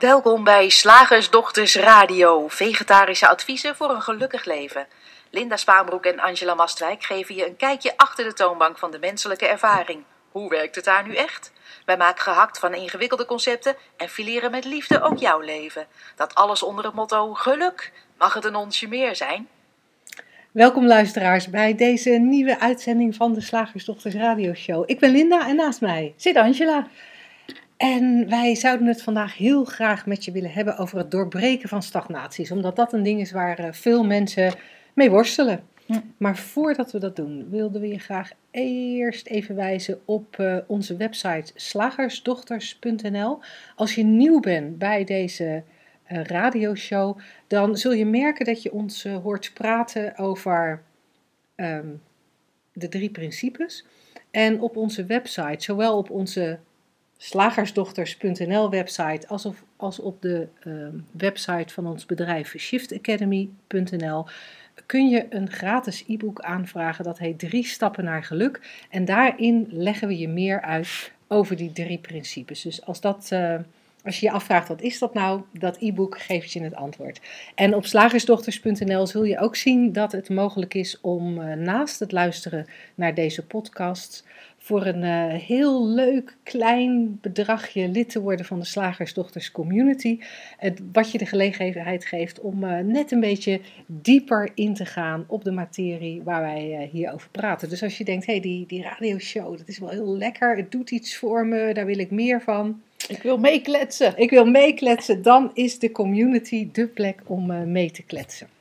Welkom bij Slagersdochters Radio, vegetarische adviezen voor een gelukkig leven. Linda Spaanbroek en Angela Mastwijk geven je een kijkje achter de toonbank van de menselijke ervaring. Hoe werkt het daar nu echt? Wij maken gehakt van ingewikkelde concepten en fileren met liefde ook jouw leven. Dat alles onder het motto geluk. Mag het een onsje meer zijn? Welkom luisteraars bij deze nieuwe uitzending van de Slagersdochters Radio Show. Ik ben Linda en naast mij zit Angela. En wij zouden het vandaag heel graag met je willen hebben over het doorbreken van stagnaties. Omdat dat een ding is waar eh, veel mensen mee worstelen. Maar voordat we dat doen, wilden we je graag eerst even wijzen op uh, onze website slagersdochters.nl. Als je nieuw bent bij deze uh, radioshow, dan zul je merken dat je ons hoort praten over um, de drie principes. En op onze website, zowel op onze slagersdochters.nl website als, op de uh, website van ons bedrijf shiftacademy.nl kun je een gratis e-book aanvragen. Dat heet Drie Stappen naar Geluk. En daarin leggen we je meer uit over die drie principes. Dus als, dat, uh, als je je afvraagt wat is dat nou, dat e-book geeft je het antwoord. En op slagersdochters.nl zul je ook zien dat het mogelijk is om uh, naast het luisteren naar deze podcast voor een uh, heel leuk klein bedragje lid te worden van de Slagersdochters Community. Het, wat je de gelegenheid geeft om uh, net een beetje dieper in te gaan op de materie waar wij uh, hier over praten. Dus als je denkt, hé, hey, die, die radioshow, dat is wel heel lekker, het doet iets voor me, daar wil ik meer van. Ik wil meekletsen. Ik wil meekletsen, dan is de community de plek om mee te kletsen.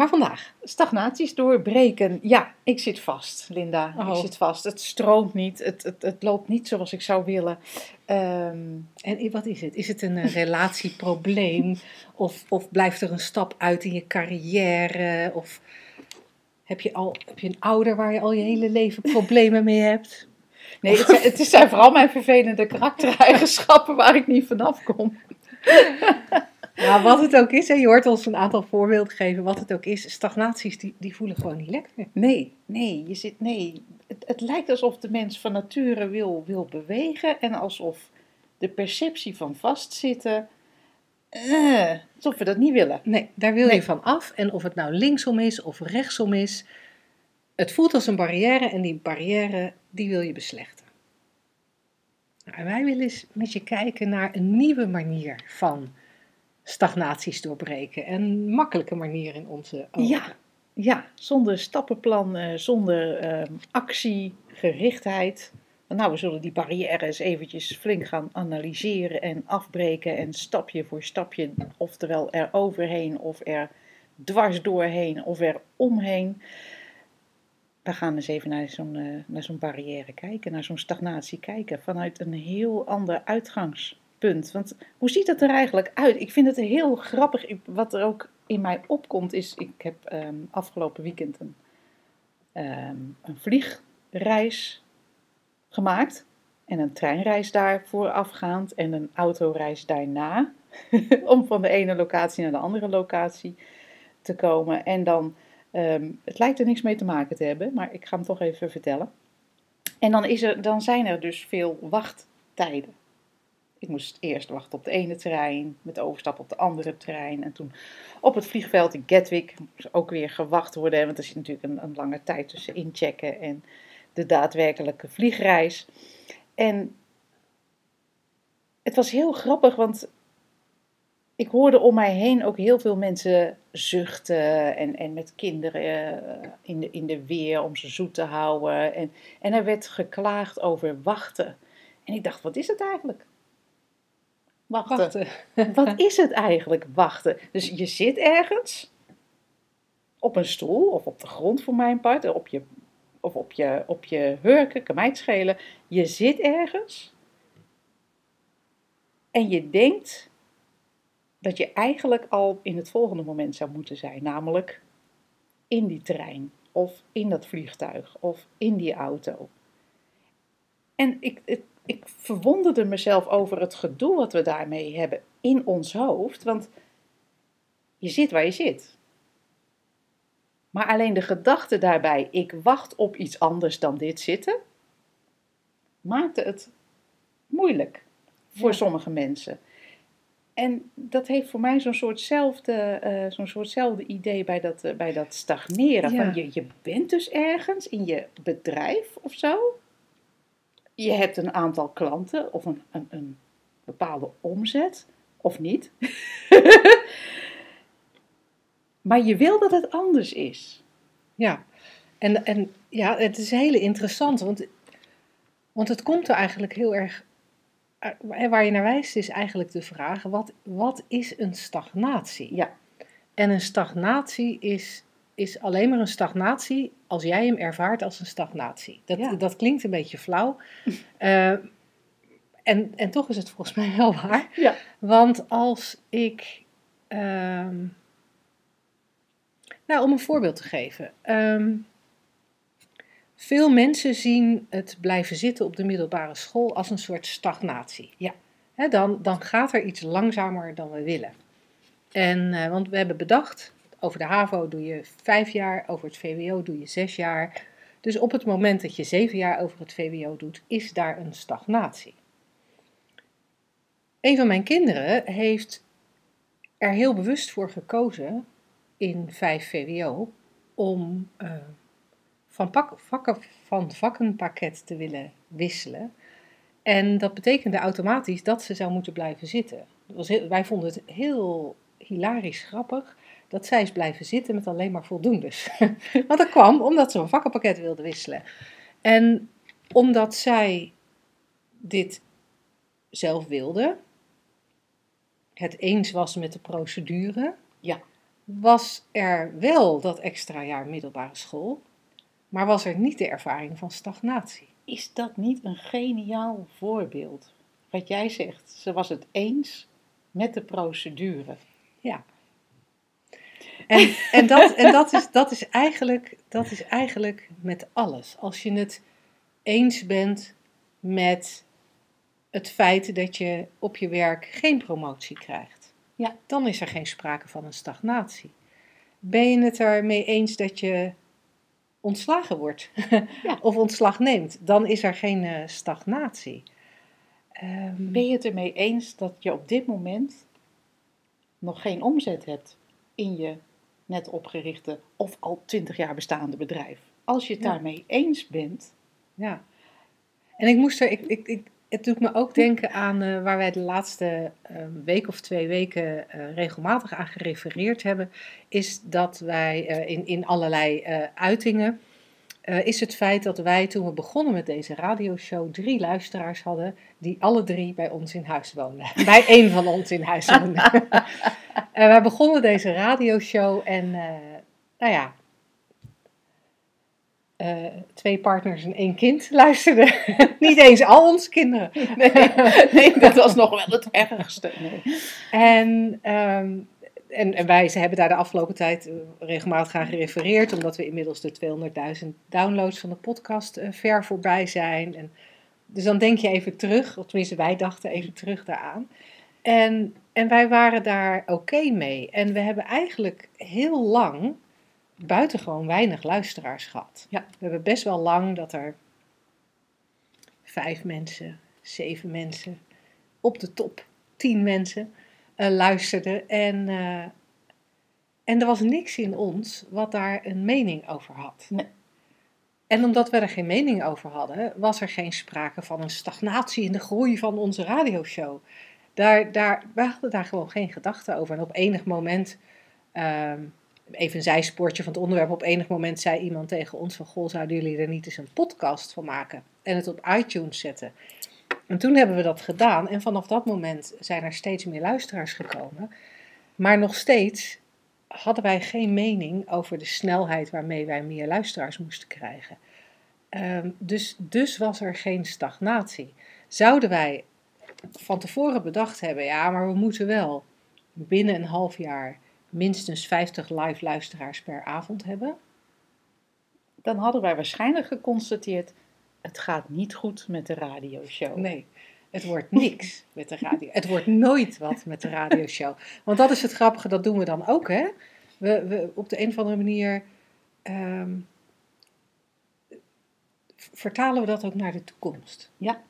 Maar vandaag. Stagnaties doorbreken. Ja, ik zit vast, Linda. Oh. Ik zit vast. Het stroomt niet. Het, het, het loopt niet zoals ik zou willen. Um, en wat is het? Is het een relatieprobleem? of, of blijft er een stap uit in je carrière? Of heb je, al, heb je een ouder waar je al je hele leven problemen mee hebt? Nee, het zijn, het zijn vooral mijn vervelende karaktereigenschappen waar ik niet vanaf kom. Ja, wat het ook is, hè, je hoort ons een aantal voorbeelden geven, wat het ook is, stagnaties die, die voelen gewoon niet lekker. Nee, nee, je zit, nee. Het, het lijkt alsof de mens van nature wil, wil bewegen en alsof de perceptie van vastzitten, uh, alsof we dat niet willen. Nee, daar wil nee. je van af. En of het nou linksom is of rechtsom is, het voelt als een barrière en die barrière, die wil je beslechten. Nou, wij willen eens met je kijken naar een nieuwe manier van stagnaties doorbreken. En makkelijke manier in onze ogen. Ja, ja zonder stappenplan, zonder uh, actiegerichtheid. Nou, we zullen die barrières eventjes flink gaan analyseren en afbreken en stapje voor stapje, oftewel er overheen of er dwars doorheen of er omheen. We gaan eens even naar zo'n uh, naar zo'n barrière kijken, naar zo'n stagnatie kijken, vanuit een heel ander uitgangs punt. Want hoe ziet dat er eigenlijk uit? Ik vind het heel grappig. Wat er ook in mij opkomt is, ik heb um, afgelopen weekend een, um, een vliegreis gemaakt. En een treinreis daar voorafgaand en een autoreis daarna. om van de ene locatie naar de andere locatie te komen. En dan, um, het lijkt er niks mee te maken te hebben, maar ik ga hem toch even vertellen. En dan, is er, dan zijn er dus veel wachttijden. Ik moest eerst wachten op de ene trein, met overstap op de andere trein. En toen op het vliegveld in Gatwick moest ook weer gewacht worden. Want er zit natuurlijk een, een lange tijd tussen inchecken en de daadwerkelijke vliegreis. En het was heel grappig, want ik hoorde om mij heen ook heel veel mensen zuchten en, en met kinderen in, de, in de weer om ze zoet te houden. En, en er werd geklaagd over wachten. En ik dacht, wat is het eigenlijk? Wachten. Wat is het eigenlijk, wachten? Dus je zit ergens op een stoel of op de grond voor mijn part, op je, of op je, op je hurken, kan mij het schelen. Je zit ergens en je denkt dat je eigenlijk al in het volgende moment zou moeten zijn, namelijk in die trein of in dat vliegtuig of in die auto. En ik, ik verwonderde mezelf over het gedoe wat we daarmee hebben in ons hoofd. Want je zit waar je zit. Maar alleen de gedachte daarbij, ik wacht op iets anders dan dit zitten, maakte het moeilijk voor ja. sommige mensen. En dat heeft voor mij zo'n soortzelfde, eh zo'n soortzelfde idee bij dat, eh, bij dat stagneren. Ja. Van je, je bent dus ergens in je bedrijf of zo. Je hebt een aantal klanten of een, een, een bepaalde omzet, of niet. maar je wil dat het anders is. Ja, en, en ja, het is heel interessant, want, want het komt er eigenlijk heel erg. eh, Waar je naar wijst is eigenlijk de vraag: wat, wat is een stagnatie? Ja. En een stagnatie is, is alleen maar een stagnatie als jij hem ervaart als een stagnatie. Dat, Ja. dat klinkt een beetje flauw. Eh, en, en toch is het volgens mij wel waar. Ja. Want als ik. ehm, nou, om een voorbeeld te geven. Ehm, veel mensen zien het blijven zitten op de middelbare school als een soort stagnatie. Ja. Dan, dan gaat er iets langzamer dan we willen. En, eh, want we hebben bedacht, over de HAVO doe je vijf jaar, over het VWO doe je zes jaar. Dus op het moment dat je zeven jaar over het VWO doet, is daar een stagnatie. Een van mijn kinderen heeft er heel bewust voor gekozen in 5 VWO om eh, van, pak, vakken, van vakkenpakket te willen wisselen. En dat betekende automatisch dat ze zou moeten blijven zitten. Dat was wij vonden het heel hilarisch grappig dat zij is blijven zitten met alleen maar voldoendes. Want dat kwam omdat ze een vakkenpakket wilde wisselen. En omdat zij dit zelf wilde, het eens was met de procedure, Ja. was er wel dat extra jaar middelbare school, maar was er niet de ervaring van stagnatie. Is dat niet een geniaal voorbeeld? Wat jij zegt, ze was het eens met de procedure. Ja. En, en, dat, en dat, is, dat, is eigenlijk, dat is eigenlijk met alles. Als je het eens bent met het feit dat je op je werk geen promotie krijgt, Ja. dan is er geen sprake van een stagnatie. Ben je het ermee eens dat je ontslagen wordt Ja. of ontslag neemt, dan is er geen eh, stagnatie. Ehm, Ben je het ermee eens dat je op dit moment nog geen omzet hebt in je net opgerichte of al twintig jaar bestaande bedrijf? Als je het Ja. daarmee eens bent, Ja. En ik moest er, ik, ik, ik, het doet me ook denken aan eh, waar wij de laatste eh, week of twee weken eh, regelmatig aan gerefereerd hebben, is dat wij in, in allerlei uitingen, eh, is het feit dat wij toen we begonnen met deze radioshow drie luisteraars hadden die alle drie bij ons in huis woonden. bij één van ons in huis woonden. En wij begonnen deze radioshow en eh, nou ja, eh, twee partners en één kind luisterden. Niet eens al onze kinderen. nee, nee, dat was nog wel het ergste. Nee. En, ehm, en, en wij ze hebben daar de afgelopen tijd eh, regelmatig aan gerefereerd, omdat we inmiddels de 200.000 downloads van de podcast eh, ver voorbij zijn. En, dus dan denk je even terug, of tenminste wij dachten even terug daaraan. En, en wij waren daar oké mee. En we hebben eigenlijk heel lang buitengewoon weinig luisteraars gehad. Ja. We hebben best wel lang dat er vijf mensen, zeven mensen, op de top tien mensen eh, luisterden. En, eh, en er was niks in ons wat daar een mening over had. Nee. En omdat we er geen mening over hadden, was er geen sprake van een stagnatie in de groei van onze radioshow. Daar, daar, wij hadden daar gewoon geen gedachten over. En op enig moment, ehm, even een zijspoortje van het onderwerp, op enig moment zei iemand tegen ons van, goh, zouden jullie er niet eens een podcast van maken en het op iTunes zetten? En toen hebben we dat gedaan en vanaf dat moment zijn er steeds meer luisteraars gekomen. Maar nog steeds hadden wij geen mening over de snelheid waarmee wij meer luisteraars moesten krijgen. Ehm, dus, dus was er geen stagnatie. Zouden wij van tevoren bedacht hebben, ja, maar we moeten wel binnen een half jaar minstens 50 live luisteraars per avond hebben? Dan hadden wij waarschijnlijk geconstateerd, het gaat niet goed met de radioshow. Nee, het wordt niks met de radio. Het wordt nooit wat met de radioshow. Want dat is het grappige, dat doen we dan ook, hè? We, we op de een of andere manier ehm, vertalen we dat ook naar de toekomst. Ja.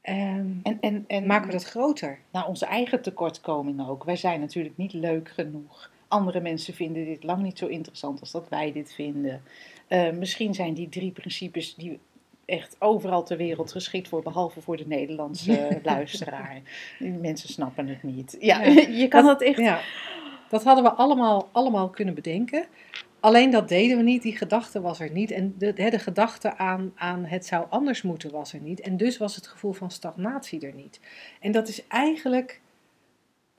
En, en, en maken we dat groter? naar onze eigen tekortkomingen ook. Wij zijn natuurlijk niet leuk genoeg. Andere mensen vinden dit lang niet zo interessant als dat wij dit vinden. Eh, misschien zijn die drie principes die echt overal ter wereld geschikt voor, behalve voor de Nederlandse luisteraar. Mensen snappen het niet. Ja, je kan dat echt. Ja, dat hadden we allemaal, allemaal kunnen bedenken. Alleen dat deden we niet, die gedachte was er niet. En de, de gedachte aan, aan het zou anders moeten was er niet. En dus was het gevoel van stagnatie er niet. En dat is eigenlijk,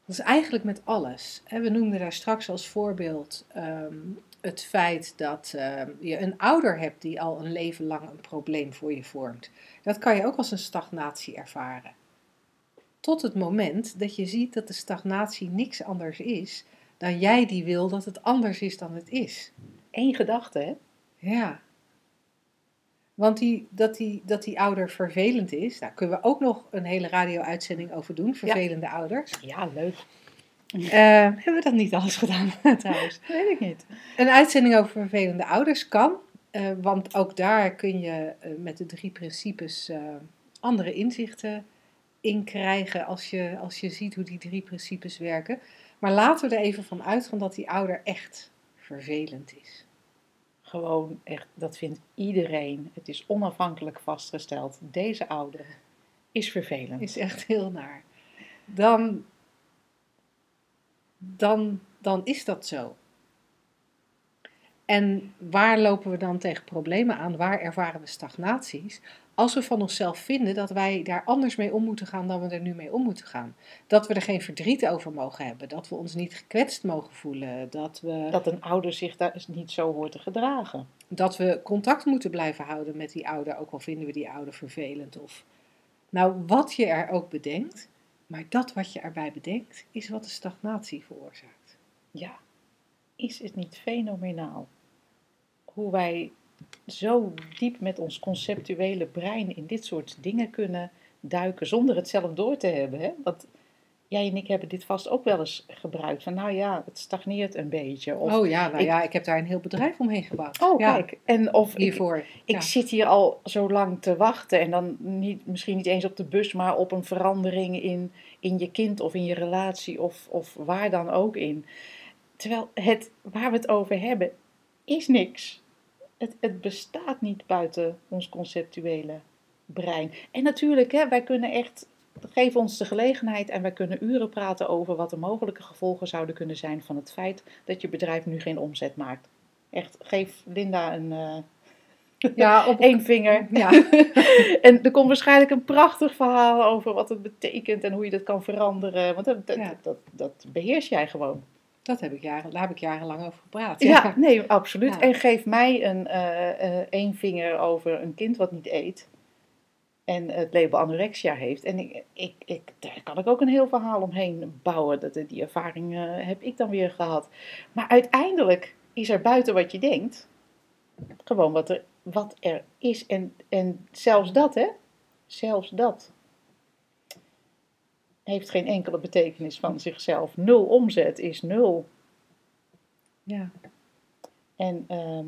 dat is eigenlijk met alles. We noemden daar straks als voorbeeld ehm, het feit dat ehm, je een ouder hebt die al een leven lang een probleem voor je vormt. Dat kan je ook als een stagnatie ervaren. Tot het moment dat je ziet dat de stagnatie niks anders is dan jij die wil dat het anders is dan het is. Eén gedachte, hè? Ja. Want die, dat, die, dat die ouder vervelend is, daar kunnen we ook nog een hele radio-uitzending over doen, vervelende ouders. Ja, leuk. Eh, hebben we dat niet alles gedaan trouwens? Weet ik niet. Een uitzending over vervelende ouders kan, eh, want ook daar kun je eh, met de drie principes andere inzichten in krijgen als je, als je ziet hoe die drie principes werken. Maar laten we er even van uitgaan dat die ouder echt vervelend is. Gewoon echt, dat vindt iedereen. Het is onafhankelijk vastgesteld. Deze ouder is vervelend. Is echt heel naar. Dan, dan, dan is dat zo. En waar lopen we dan tegen problemen aan? Waar ervaren we stagnaties? Als we van onszelf vinden dat wij daar anders mee om moeten gaan dan we er nu mee om moeten gaan. Dat we er geen verdriet over mogen hebben. Dat we ons niet gekwetst mogen voelen. Dat we, Dat een ouder zich daar niet zo hoort te gedragen. dat we contact moeten blijven houden met die ouder. Ook al vinden we die ouder vervelend. Of, nou, wat je er ook bedenkt. Maar dat wat je erbij bedenkt, is wat de stagnatie veroorzaakt. Ja, is het niet fenomenaal? Hoe wij zo diep met ons conceptuele brein in dit soort dingen kunnen duiken zonder het zelf door te hebben. Hè? Jij en ik hebben dit vast ook wel eens gebruikt. Van nou ja, het stagneert een beetje. Of, oh ja, nou ik- ja, ik heb daar een heel bedrijf omheen gebouwd. oh ja, kijk. En of ik, hiervoor. ik ja. zit hier al zo lang te wachten. En dan niet, misschien niet eens op de bus, maar op een verandering in, in je kind of in je relatie of, of waar dan ook in. Terwijl het waar we het over hebben, is niks. Het, het bestaat niet buiten ons conceptuele brein. En natuurlijk, hè, wij kunnen echt, geef ons de gelegenheid en wij kunnen uren praten over wat de mogelijke gevolgen zouden kunnen zijn van het feit dat je bedrijf nu geen omzet maakt. Echt, geef Linda een eh Ja, op één vinger. Ja. en er komt waarschijnlijk een prachtig verhaal over wat het betekent en hoe je dat kan veranderen. Want dat, dat, Ja. dat, dat beheers jij gewoon. Dat heb ik jaren, daar heb ik jarenlang over gepraat. Ja, nee, absoluut. Ja. En geef mij een eh, één vinger over een kind wat niet eet. En het label anorexia heeft. En ik, ik, ik, daar kan ik ook een heel verhaal omheen bouwen. Dat, die ervaring eh, heb ik dan weer gehad. Maar uiteindelijk is er buiten wat je denkt. Gewoon wat er, wat er is. En, en zelfs dat, hè. Zelfs dat. Heeft geen enkele betekenis van zichzelf. Nul omzet is nul. Ja. En ehm,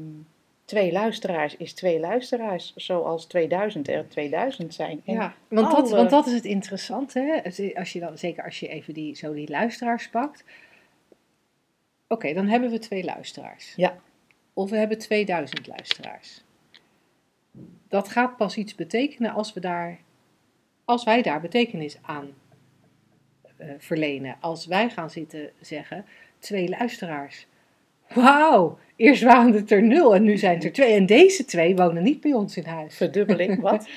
twee luisteraars is twee luisteraars, zoals 2000 er 2000 zijn. En Ja, want dat, want dat is het interessante. Hè? Als- Als je dan, zeker als je even die, zo die luisteraars pakt. Oké, dan hebben we twee luisteraars. Ja. Of we hebben 2000 luisteraars. Dat gaat pas iets betekenen als, we daar, als wij daar betekenis aan eh, verlenen. Als wij gaan zitten zeggen, twee luisteraars. Wauw, eerst waren het er nul en nu zijn het er twee. En deze twee wonen niet bij ons in huis. Verdubbeling, wat?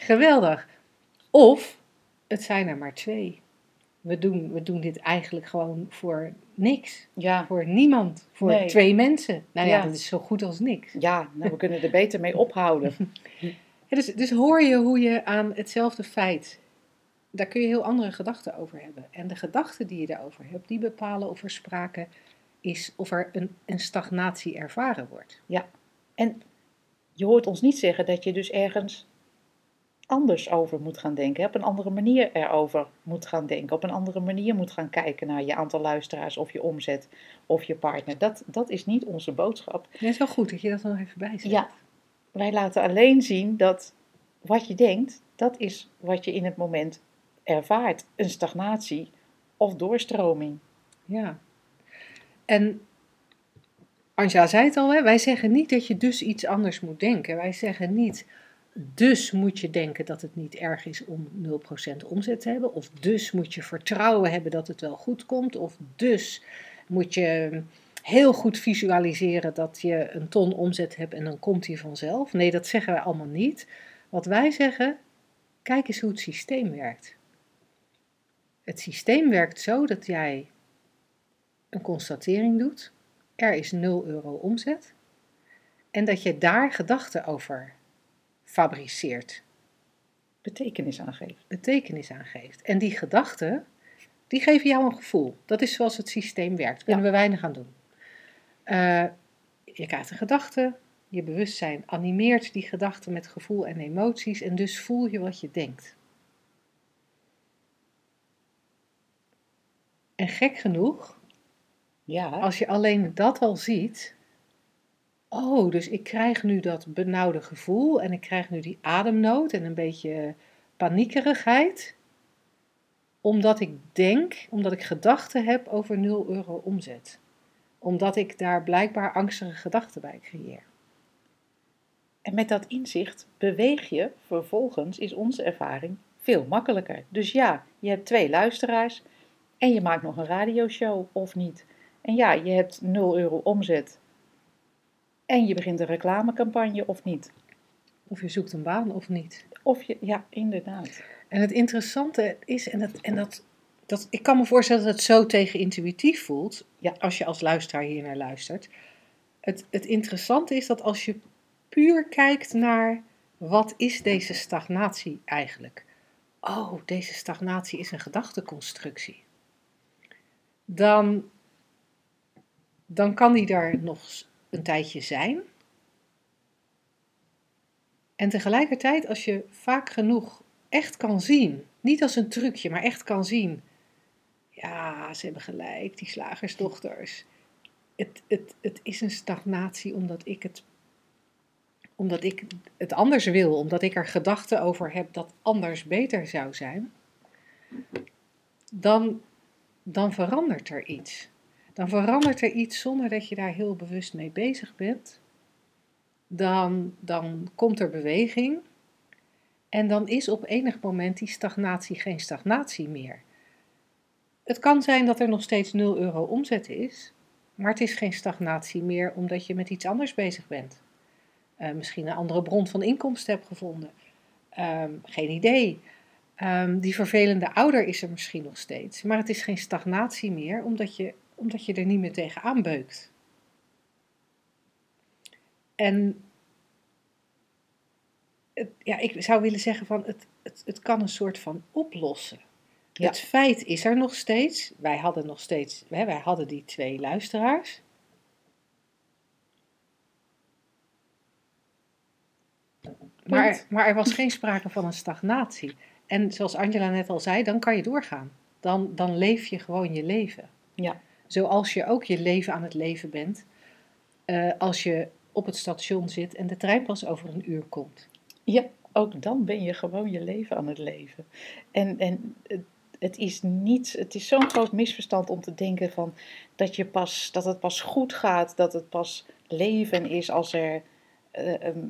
Geweldig. Of het zijn er maar twee. We doen, we doen dit eigenlijk gewoon voor niks. ja, Voor niemand. Voor Nee. twee mensen. Nou ja, Ja. dat is zo goed als niks. ja nou, we kunnen er beter mee ophouden. Ja, dus, dus hoor je hoe je aan hetzelfde feit. Daar kun je heel andere gedachten over hebben. En de gedachten die je daarover hebt, die bepalen of er sprake is, of er een, een stagnatie ervaren wordt. En je hoort ons niet zeggen dat je dus ergens anders over moet gaan denken. Op een andere manier erover moet gaan denken. Op een andere manier moet gaan kijken naar je aantal luisteraars of je omzet of je partner. Dat, dat is niet onze boodschap. Ja, het is wel goed dat je dat nog even bij zet. Ja, wij laten alleen zien dat wat je denkt, dat is wat je in het moment ervaart. Een stagnatie of doorstroming. Ja. En Anja zei het al, hè? wij zeggen niet dat je dus iets anders moet denken. Wij zeggen niet, dus moet je denken dat het niet erg is om 0% omzet te hebben. Of dus moet je vertrouwen hebben dat het wel goed komt. Of dus moet je heel goed visualiseren dat je een ton omzet hebt en dan komt die vanzelf. Nee, dat zeggen wij allemaal niet. Wat wij zeggen, kijk eens hoe het systeem werkt. Het systeem werkt zo dat jij een constatering doet. Er is 0 euro omzet. En dat je daar gedachten over fabriceert. Betekenis aangeeft. Betekenis aangeeft. En die gedachten, die geven jou een gevoel. Dat is zoals het systeem werkt. Daar kunnen we weinig aan doen. Uh, je krijgt een gedachte, je bewustzijn animeert die gedachten met gevoel en emoties en dus voel je wat je denkt. En gek genoeg, ja. als je alleen dat al ziet, oh, dus ik krijg nu dat benauwde gevoel en ik krijg nu die ademnood en een beetje paniekerigheid, omdat ik denk, omdat ik gedachten heb over 0 euro omzet. Omdat ik daar blijkbaar angstige gedachten bij creëer. En met dat inzicht beweeg je vervolgens, is onze ervaring, veel makkelijker. Dus ja, je hebt twee luisteraars en je maakt nog een radioshow of niet. En ja, je hebt 0 euro omzet en je begint een reclamecampagne of niet. Of je zoekt een baan of niet. Of je, ja, inderdaad. En het interessante is, en dat, en dat, dat ik kan me voorstellen dat het zo tegenintuïtief voelt, ja, als je als luisteraar hier naar luistert. Het, het interessante is dat als je puur kijkt naar wat is deze stagnatie eigenlijk? Oh, deze stagnatie is een gedachteconstructie. Dan, dan kan die daar nog een tijdje zijn. En tegelijkertijd, als je vaak genoeg echt kan zien, niet als een trucje, maar echt kan zien. Ja, ze hebben gelijk, die slagersdochters. Het, het, het is een stagnatie omdat ik het omdat ik het anders wil, omdat ik er gedachten over heb dat anders beter zou zijn, dan, dan verandert er iets. Dan verandert er iets zonder dat je daar heel bewust mee bezig bent. Dan, dan komt er beweging. En dan is op enig moment die stagnatie geen stagnatie meer. Het kan zijn dat er nog steeds 0 euro omzet is, maar het is geen stagnatie meer omdat je met iets anders bezig bent. Uh, misschien een andere bron van inkomsten hebt gevonden. Um, geen idee. Um, die vervelende ouder is er misschien nog steeds. Maar het is geen stagnatie meer, omdat je, omdat je er niet meer tegen aanbeukt. En het, ja, ik zou willen zeggen van het, het, het kan een soort van oplossen. Ja. Het feit is er nog steeds. Wij hadden nog steeds, wij hadden die twee luisteraars. Maar, maar er was geen sprake van een stagnatie. En zoals Angela net al zei, dan kan je doorgaan. Dan, dan leef je gewoon je leven. Ja. Zoals je ook je leven aan het leven bent uh, als je op het station zit en de trein pas over een uur komt. Ja, ook dan ben je gewoon je leven aan het leven. En, en het is niet, het is zo'n groot misverstand om te denken van dat, je pas, dat het pas goed gaat, dat het pas leven is als er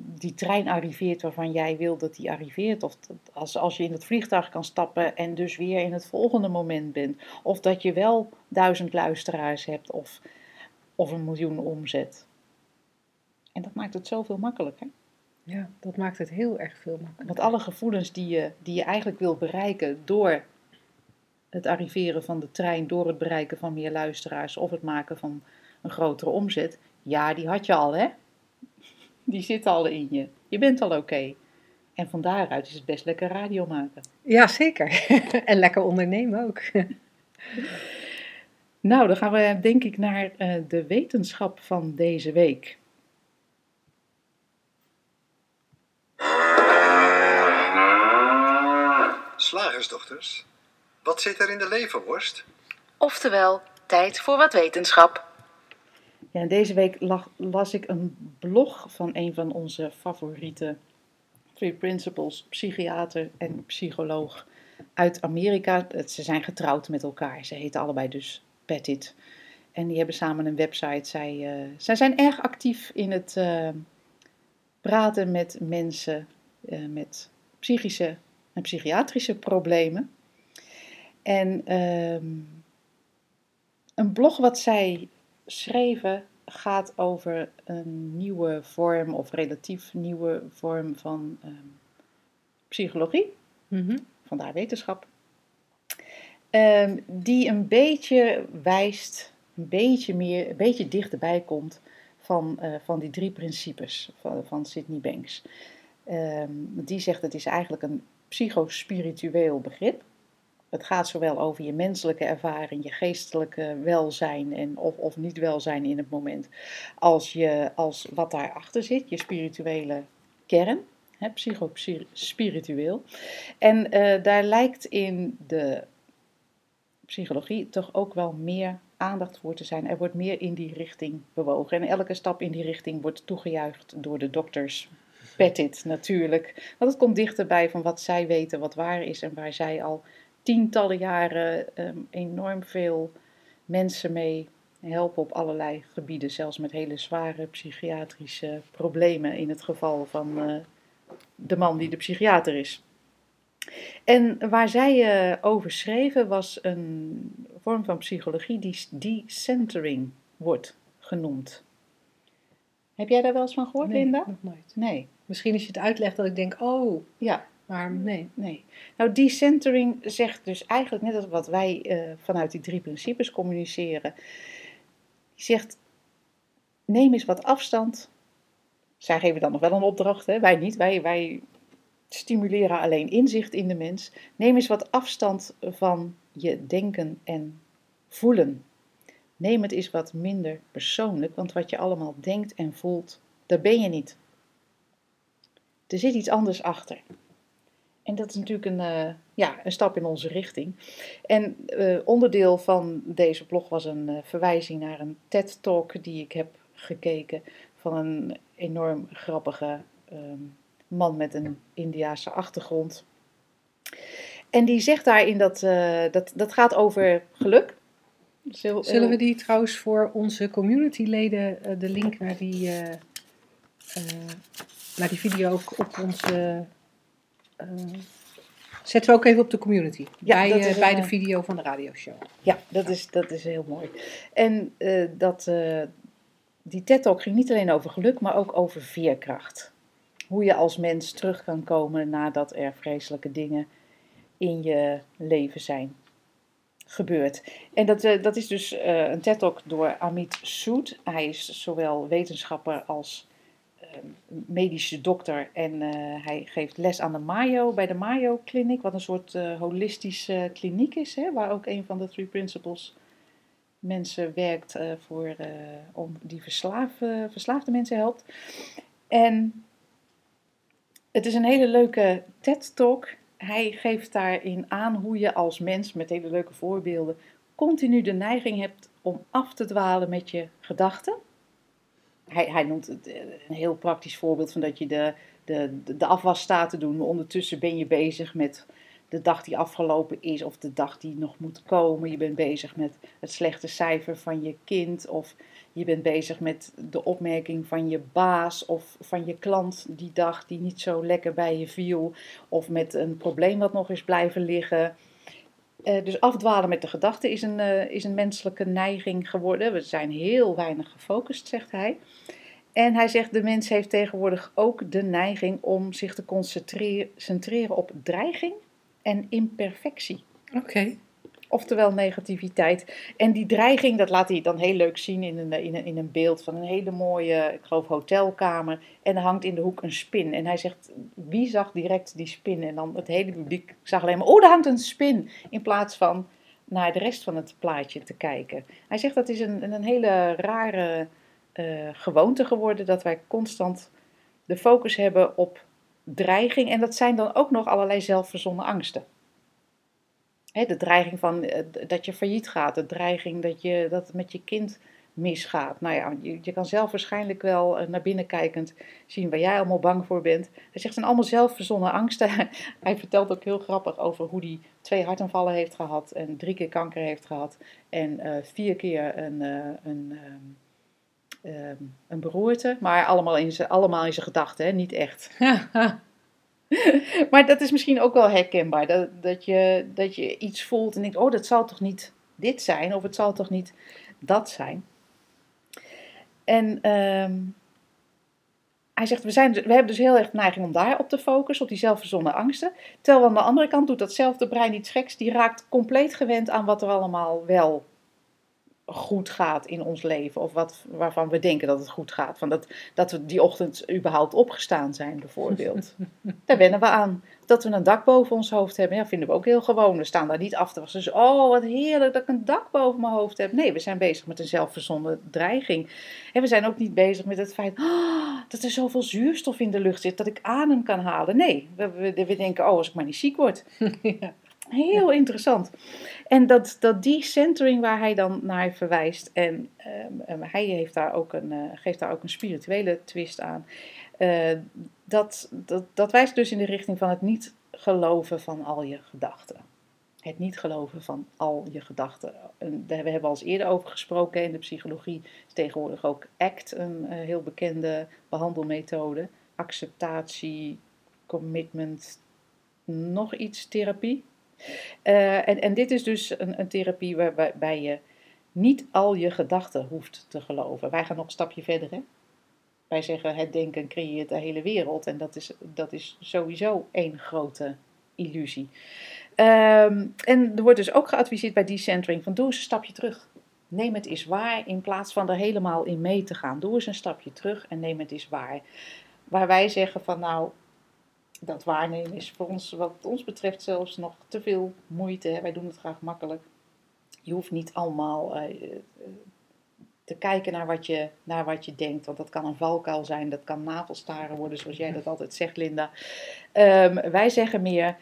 die trein arriveert waarvan jij wil dat die arriveert. Of als, als je in het vliegtuig kan stappen en dus weer in het volgende moment bent. Of dat je wel duizend luisteraars hebt of, of een miljoen omzet. En dat maakt het zoveel makkelijker. Ja, dat maakt het heel erg veel makkelijker. Want alle gevoelens die je, die je eigenlijk wil bereiken door het arriveren van de trein, door het bereiken van meer luisteraars of het maken van een grotere omzet, ja, die had je al, hè? Die zit al in je. Je bent al oké. En van daaruit is het best lekker radio maken. Ja, zeker. en lekker ondernemen ook. nou, dan gaan we denk ik naar uh, de wetenschap van deze week. Slagersdochters, wat zit er in de leverworst? Oftewel, tijd voor wat wetenschap. Ja, deze week las ik een blog van een van onze favoriete Three Principles, psychiater en psycholoog uit Amerika. Ze zijn getrouwd met elkaar. Ze heten allebei dus Pettit. En die hebben samen een website. Zij, uh, zij zijn erg actief in het uh, praten met mensen uh, met psychische en psychiatrische problemen. En ehm, een blog wat zij schreven gaat over een nieuwe vorm of relatief nieuwe vorm van um, psychologie, Mhm. vandaar wetenschap, um, die een beetje wijst, een beetje meer, een beetje dichterbij komt van, uh, van die drie principes van, van Sydney Banks. Um, die zegt het is eigenlijk een psychospiritueel begrip. Het gaat zowel over je menselijke ervaring, je geestelijke welzijn en of, of niet welzijn in het moment, als, je, als wat daarachter zit, je spirituele kern, psychospiritueel. En uh, daar lijkt in de psychologie toch ook wel meer aandacht voor te zijn. Er wordt meer in die richting bewogen. En elke stap in die richting wordt toegejuicht door de dokters. Pettit natuurlijk. Want het komt dichterbij van wat zij weten, wat waar is en waar zij al tientallen jaren um, enorm veel mensen mee helpen op allerlei gebieden, zelfs met hele zware psychiatrische problemen in het geval van uh, de man die de psychiater is. En waar zij uh, over schreven was een vorm van psychologie die decentering wordt genoemd. Heb jij daar wel eens van gehoord, nee, Linda? nog nooit. Nee. Misschien als je het uitlegt dat ik denk, oh, Ja, maar nee. Nee. Nou, decentering zegt dus eigenlijk net als wat wij uh, vanuit die drie principes communiceren. Die zegt, neem eens wat afstand. Zij geven dan nog wel een opdracht, hè? wij niet. Wij, wij stimuleren alleen inzicht in de mens. Neem eens wat afstand van je denken en voelen. Neem het eens wat minder persoonlijk, want wat je allemaal denkt en voelt, daar ben je niet. Er zit iets anders achter. En dat is natuurlijk een, uh, ja, een stap in onze richting. En uh, onderdeel van deze blog was een uh, verwijzing naar een TED-talk die ik heb gekeken van een enorm grappige um, man met een Indiaanse achtergrond. En die zegt daarin dat, dat dat gaat over geluk. Zullen we die trouwens voor onze communityleden de link naar die, naar die video ook op onze zetten we ook even op de community. Ja, bij, dat is uh, bij de video van de radioshow. Ja, dat is, dat is heel mooi. En uh, dat, die TED-talk ging niet alleen over geluk, maar ook over veerkracht. Hoe je als mens terug kan komen nadat er vreselijke dingen in je leven zijn gebeurd. En dat, dat is dus een TED-talk door Amit Sood. Hij is zowel wetenschapper als medische dokter en uh, hij geeft les aan de Mayo, bij de Mayo Clinic, wat een soort uh, holistische kliniek is, hè, waar ook een van de Three Principles mensen werkt voor, om die verslaaf, verslaafde mensen helpt. En het is een hele leuke TED-talk. Hij geeft daarin aan hoe je als mens, met hele leuke voorbeelden, continu de neiging hebt om af te dwalen met je gedachten hij, hij noemt het eh, een heel praktisch voorbeeld van dat je de, de, de afwas staat te doen, maar ondertussen ben je bezig met de dag die afgelopen is of de dag die nog moet komen. Je bent bezig met het slechte cijfer van je kind of je bent bezig met de opmerking van je baas of van je klant die dag die niet zo lekker bij je viel of met een probleem wat nog is blijven liggen. Uh, dus afdwalen met de gedachten is een, uh, is een menselijke neiging geworden. We zijn heel weinig gefocust, zegt hij. En hij zegt, de mens heeft tegenwoordig ook de neiging om zich te concentreren op dreiging en imperfectie. Oké. Oftewel negativiteit. En die dreiging, dat laat hij dan heel leuk zien in een, in een, in een beeld van een hele mooie, ik geloof, hotelkamer. En er hangt in de hoek een spin. En hij zegt, wie zag direct die spin? En dan het hele publiek zag alleen maar, oh, daar hangt een spin. In plaats van naar de rest van het plaatje te kijken. Hij zegt, dat is een, een hele rare uh, gewoonte geworden, dat wij constant de focus hebben op dreiging. En dat zijn dan ook nog allerlei zelfverzonnen angsten. De dreiging van uh, dat je failliet gaat, de dreiging dat, je, dat het met je kind misgaat. Nou ja, je, kan zelf waarschijnlijk wel eh, naar binnen kijkend zien waar jij allemaal bang voor bent. Hij zegt, het zijn allemaal zelfverzonnen angsten. hij vertelt ook heel grappig over hoe hij twee hartaanvallen heeft gehad en drie keer kanker heeft gehad en eh, vier keer een, eh, een, ehm, ehm, een beroerte. Maar allemaal in zijn, allemaal in zijn gedachten, niet echt. maar dat is misschien ook wel herkenbaar. Dat, dat, je, dat je iets voelt en denkt, oh, dat zal toch niet dit zijn? Of het zal toch niet dat zijn? En ehm, hij zegt, we, zijn, we hebben dus heel erg neiging om daar op te focussen, op die zelfverzonnen angsten. Terwijl aan de andere kant doet datzelfde brein iets geks. Die raakt compleet gewend aan wat er allemaal wel goed gaat in ons leven. Of wat, waarvan we denken dat het goed gaat. Van dat, dat we die ochtend überhaupt opgestaan zijn, bijvoorbeeld. daar wennen we aan. Dat we een dak boven ons hoofd hebben, ja, vinden we ook heel gewoon. We staan daar niet af te wassen. Dus, oh, wat heerlijk dat ik een dak boven mijn hoofd heb. Nee, we zijn bezig met een zelfverzonnen dreiging. En we zijn ook niet bezig met het feit oh, dat er zoveel zuurstof in de lucht zit dat ik adem kan halen. Nee, we, we, we denken, oh, als ik maar niet ziek word. ja. Heel interessant. En dat, dat decentering waar hij dan naar verwijst, en um, hij heeft daar ook een, uh, geeft daar ook een spirituele twist aan, uh, dat, dat, dat wijst dus in de richting van het niet geloven van al je gedachten. Het niet geloven van al je gedachten. En daar hebben we al eens eerder over gesproken. In de psychologie is tegenwoordig ook ACT een uh, heel bekende behandelmethode. Acceptatie, commitment, nog iets therapie. Uh, en, en dit is dus een, een therapie waarbij je niet al je gedachten hoeft te geloven. Wij gaan nog een stapje verder. Hè? Wij zeggen het denken creëert de hele wereld. En dat is, dat is sowieso één grote illusie. Um, en er wordt dus ook geadviseerd bij decentering van doe eens een stapje terug. Neem het eens waar in plaats van er helemaal in mee te gaan. Doe eens een stapje terug en neem het eens waar. Waar wij zeggen van nou, dat waarnemen is voor ons, wat ons betreft, zelfs nog te veel moeite. Wij doen het graag makkelijk. Je hoeft niet allemaal uh, te kijken naar wat, je, naar wat je denkt, want dat kan een valkuil zijn, dat kan navelstaren worden, zoals jij dat altijd zegt, Linda. Um, wij zeggen meer: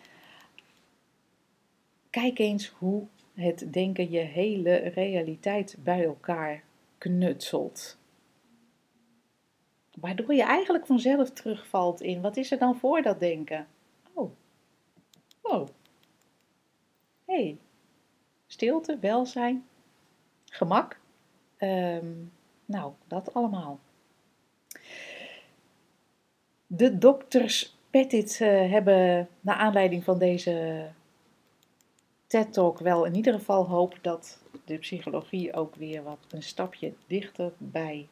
kijk eens hoe het denken je hele realiteit bij elkaar knutselt. Waardoor je eigenlijk vanzelf terugvalt in, wat is er dan voor dat denken? Oh, hé, hey. stilte, welzijn, gemak. Um, nou, dat allemaal. De dokters Petit uh, hebben naar aanleiding van deze TED-talk wel in ieder geval hoop dat de psychologie ook weer wat een stapje dichter bij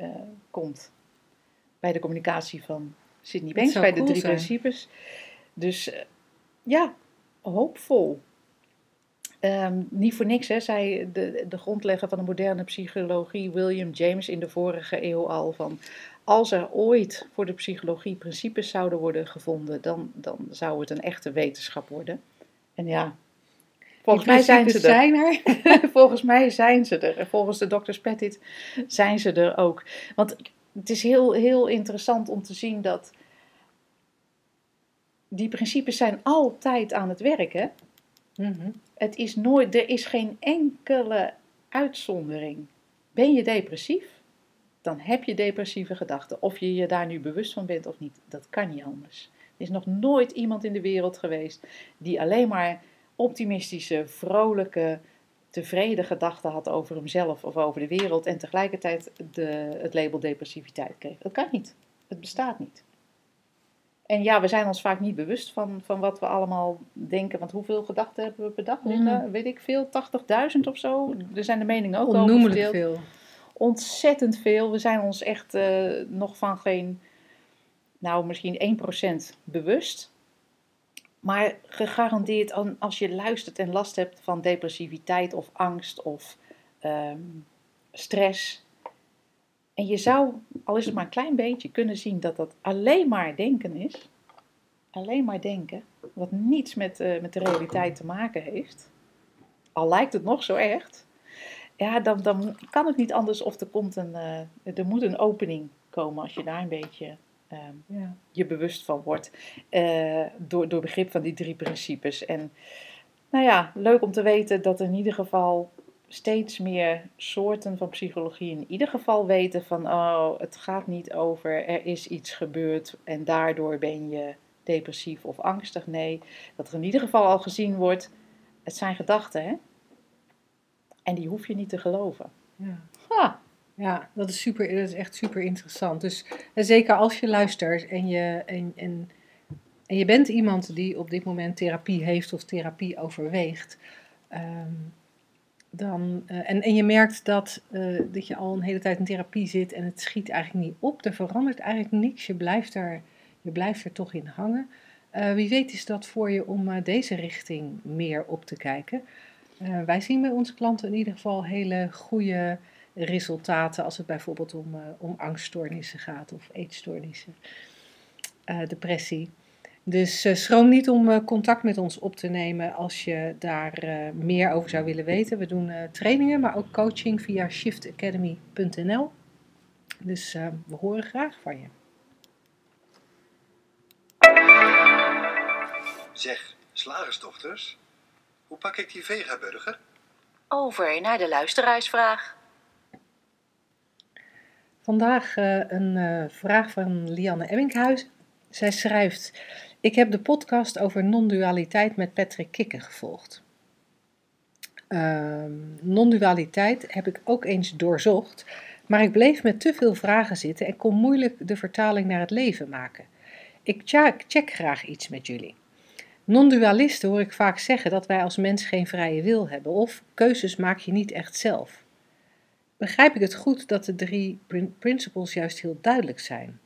uh, komt bij de communicatie van Sydney Banks, bij de drie principes. Dus uh, ja, hoopvol. Um, niet voor niks, hè, zei de, de grondlegger van de moderne psychologie, William James, in de vorige eeuw al van. Als er ooit voor de psychologie principes zouden worden gevonden, dan, dan zou het een echte wetenschap worden. En ja, Volgens mij zijn ze er. er. volgens mij zijn ze er. En volgens de Dr. Pettit zijn ze er ook. Want het is heel, heel interessant om te zien dat die principes zijn altijd aan het werken. Mm Het is nooit, er is geen enkele uitzondering. Ben je depressief? Dan heb je depressieve gedachten. Of je je daar nu bewust van bent of niet, dat kan niet anders. Er is nog nooit iemand in de wereld geweest die alleen maar optimistische, vrolijke, tevreden gedachten had over hemzelf of over de wereld en tegelijkertijd de, het label depressiviteit kreeg. Dat kan niet. Het bestaat niet. En ja, we zijn ons vaak niet bewust van, van wat we allemaal denken. Want hoeveel gedachten hebben we per dag? Mm. Weet ik veel, 80.000 of zo? Er zijn de meningen ook Onnoemelijk veel. Ontzettend veel. We zijn ons echt uh, nog van geen, nou misschien 1% bewust. Maar gegarandeerd als je luistert en last hebt van depressiviteit of angst of um, stress. En je zou, al is het maar een klein beetje, kunnen zien dat dat alleen maar denken is. Alleen maar denken, wat niets met, uh, met de realiteit te maken heeft. Al lijkt het nog zo echt. Ja, dan, dan kan het niet anders of er, komt een, uh, er moet een opening komen als je daar een beetje Ehm, ja. je bewust van wordt. Uh, door, door begrip van die drie principes. En nou ja, leuk om te weten dat in ieder geval steeds meer soorten van psychologie in ieder geval weten van, oh, het gaat niet over er is iets gebeurd en daardoor ben je depressief of angstig. Nee, dat er in ieder geval al gezien wordt, het zijn gedachten, hè? En die hoef je niet te geloven. Ja. Ha, Ja, dat is, super, dat is echt super interessant. Dus en zeker als je luistert en je, en, en, je bent iemand die op dit moment therapie heeft of therapie overweegt, ehm, dan, eh, en, en je merkt dat, eh, dat je al een hele tijd in therapie zit en het schiet eigenlijk niet op, er verandert eigenlijk niks, je blijft er, je blijft er toch in hangen. Eh, wie weet is dat voor je om eh, deze richting meer op te kijken. Eh, wij zien bij onze klanten in ieder geval hele goede resultaten als het bijvoorbeeld om, eh, om angststoornissen gaat of eetstoornissen, eh, depressie. Dus eh, schroom niet om eh, contact met ons op te nemen als je daar eh, meer over zou willen weten. We doen eh, trainingen, maar ook coaching via shiftacademy.nl. Dus eh, we horen graag van je. Zeg, slagersdochters, hoe pak ik die vegaburger? Over naar de luisteraarsvraag. Vandaag eh, een eh, vraag van Lianne Emminghuizen. Zij schrijft: Ik heb de podcast over non-dualiteit met Patrick Kikker gevolgd. Ehm, non-dualiteit heb ik ook eens doorzocht, maar ik bleef met te veel vragen zitten en kon moeilijk de vertaling naar het leven maken. Ik check graag iets met jullie. Non-dualisten hoor ik vaak zeggen dat wij als mens geen vrije wil hebben of keuzes maak je niet echt zelf. Begrijp ik het goed dat de drie prin- principles juist heel duidelijk zijn?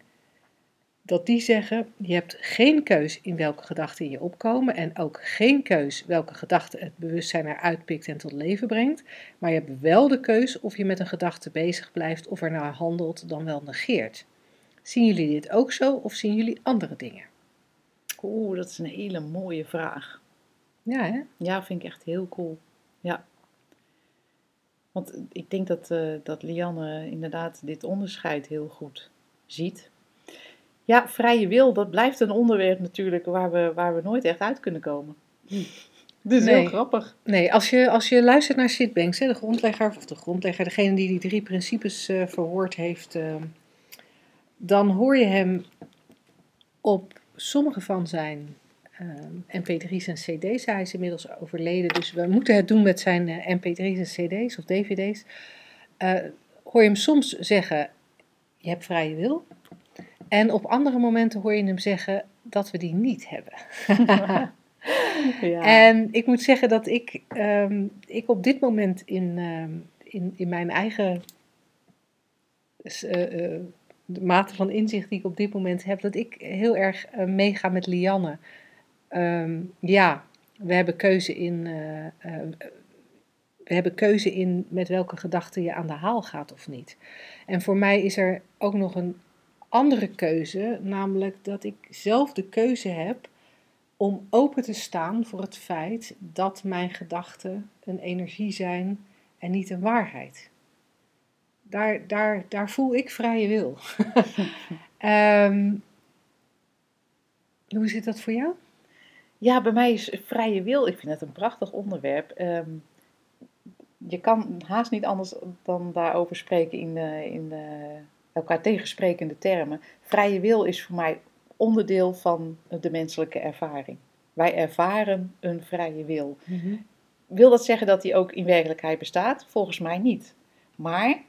Dat die zeggen: je hebt geen keus in welke gedachten je opkomen en ook geen keus welke gedachte het bewustzijn eruit pikt en tot leven brengt, maar je hebt wel de keus of je met een gedachte bezig blijft of er naar handelt dan wel negeert. Zien jullie dit ook zo of zien jullie andere dingen? oeh, dat is een hele mooie vraag. Ja, hè? Ja, vind ik echt heel cool. Ja. Want ik denk dat, eh, dat Lianne inderdaad dit onderscheid heel goed ziet. Ja, vrije wil, dat blijft een onderwerp natuurlijk waar we, waar we nooit echt uit kunnen komen. Dus Nee. heel grappig. Nee, als je, als je luistert naar Sid Banks, hè, de grondlegger, of de grondlegger, degene die die drie principes eh, verwoord heeft, eh, dan hoor je hem op sommige van zijn eh, mp3's en cd's. Hij is inmiddels overleden, dus we moeten het doen met zijn eh, mp3's en cd's of dvd's. Eh, hoor je hem soms zeggen, je hebt vrije wil. En op andere momenten hoor je hem zeggen dat we die niet hebben. Ja. En ik moet zeggen dat ik, ehm, ik op dit moment in, ehm, in, in mijn eigen eh, de mate van inzicht die ik op dit moment heb, dat ik heel erg meega met Lianne. Ehm, ja, we hebben keuze in. eh, eh, we hebben keuze in met welke gedachten je aan de haal gaat of niet. En voor mij is er ook nog een andere keuze, namelijk dat ik zelf de keuze heb om open te staan voor het feit dat mijn gedachten een energie zijn en niet een waarheid. Daar, daar, daar voel ik vrije wil. Ehm, hoe zit dat voor jou? Ja, bij mij is vrije wil, ik vind het een prachtig onderwerp. Ehm, je kan haast niet anders dan daarover spreken in, de, in de elkaar tegensprekende termen. Vrije wil is voor mij onderdeel van de menselijke ervaring. Wij ervaren een vrije wil. Wil dat zeggen dat die ook in werkelijkheid bestaat? Volgens mij niet. Maar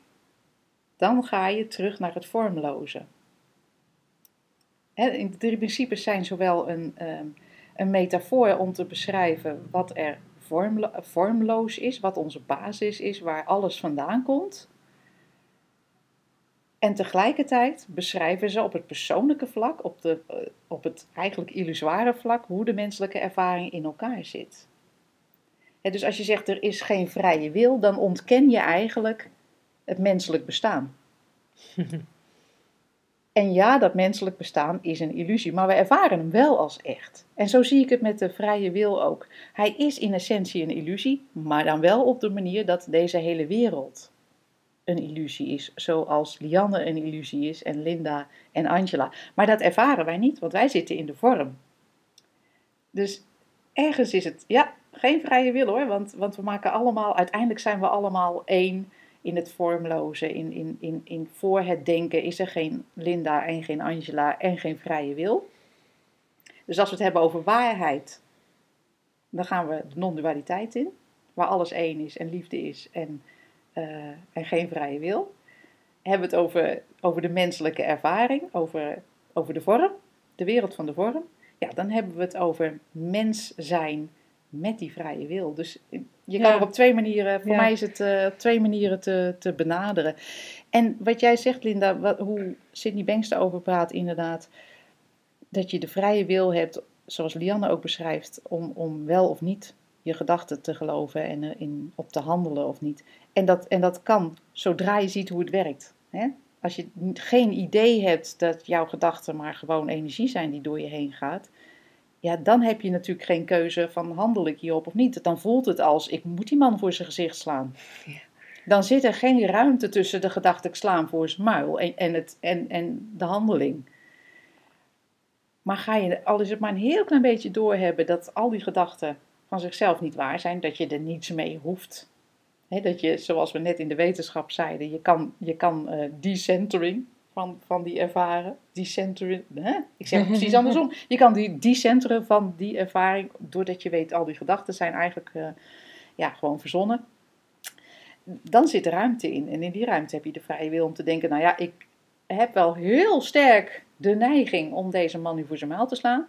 dan ga je terug naar het vormloze. In de drie principes zijn zowel een, ehm, een metafoor om te beschrijven wat er vormlo- vormloos is, wat onze basis is, waar alles vandaan komt. En tegelijkertijd beschrijven ze op het persoonlijke vlak, op, de, eh, op het eigenlijk illusoire vlak, hoe de menselijke ervaring in elkaar zit. Dus als je zegt er is geen vrije wil, dan ontken je eigenlijk het menselijk bestaan. En ja, dat menselijk bestaan is een illusie, maar we ervaren hem wel als echt. En zo zie ik het met de vrije wil ook. Hij is in essentie een illusie, maar dan wel op de manier dat deze hele wereld een illusie is. Zoals Lianne een illusie is en Linda en Angela. Maar dat ervaren wij niet, want wij zitten in de vorm. Dus ergens is het, ja, Geen vrije wil hoor, want, want we maken allemaal, uiteindelijk zijn we allemaal één in het vormloze. In, in, in, in, voor het denken is er geen Linda en geen Angela en geen vrije wil. Dus als we het hebben over waarheid, dan gaan we de non-dualiteit in, waar alles één is en liefde is en, eh, en geen vrije wil. Hebben we het over, over de menselijke ervaring, over, over de vorm, de wereld van de vorm. Ja, dan hebben we het over mens zijn met die vrije wil. Dus je kan Ja. er op twee manieren, voor Ja. mij is het eh, op twee manieren te, te benaderen. En wat jij zegt, Linda, wat, hoe Sidney Banks erover praat, inderdaad, dat je de vrije wil hebt, zoals Lianne ook beschrijft, om, om wel of niet je gedachten te geloven en erin op te handelen of niet. En dat, en dat kan zodra je ziet hoe het werkt. Hè? Als je geen idee hebt dat jouw gedachten maar gewoon energie zijn die door je heen gaat, ja, dan heb je natuurlijk geen keuze van handel ik hierop of niet. Dan voelt het als ik moet die man voor zijn gezicht slaan. Ja. Dan zit er geen ruimte tussen de gedachte ik sla hem voor zijn muil en, en, het, en, en de handeling. Maar ga je, al is het maar een heel klein beetje doorhebben dat al die gedachten van zichzelf niet waar zijn, dat je er niets mee hoeft. Hè, dat je, zoals we net in de wetenschap zeiden, je kan, je kan eh, decentering van, van die ervaren. Decentering, hè? ik zeg precies andersom. Je kan die decenteren van die ervaring, doordat je weet al die gedachten zijn eigenlijk eh, ja, gewoon verzonnen. Dan zit er ruimte in. En in die ruimte heb je de vrije wil om te denken, nou ja, ik heb wel heel sterk de neiging om deze man nu voor zijn muil te slaan.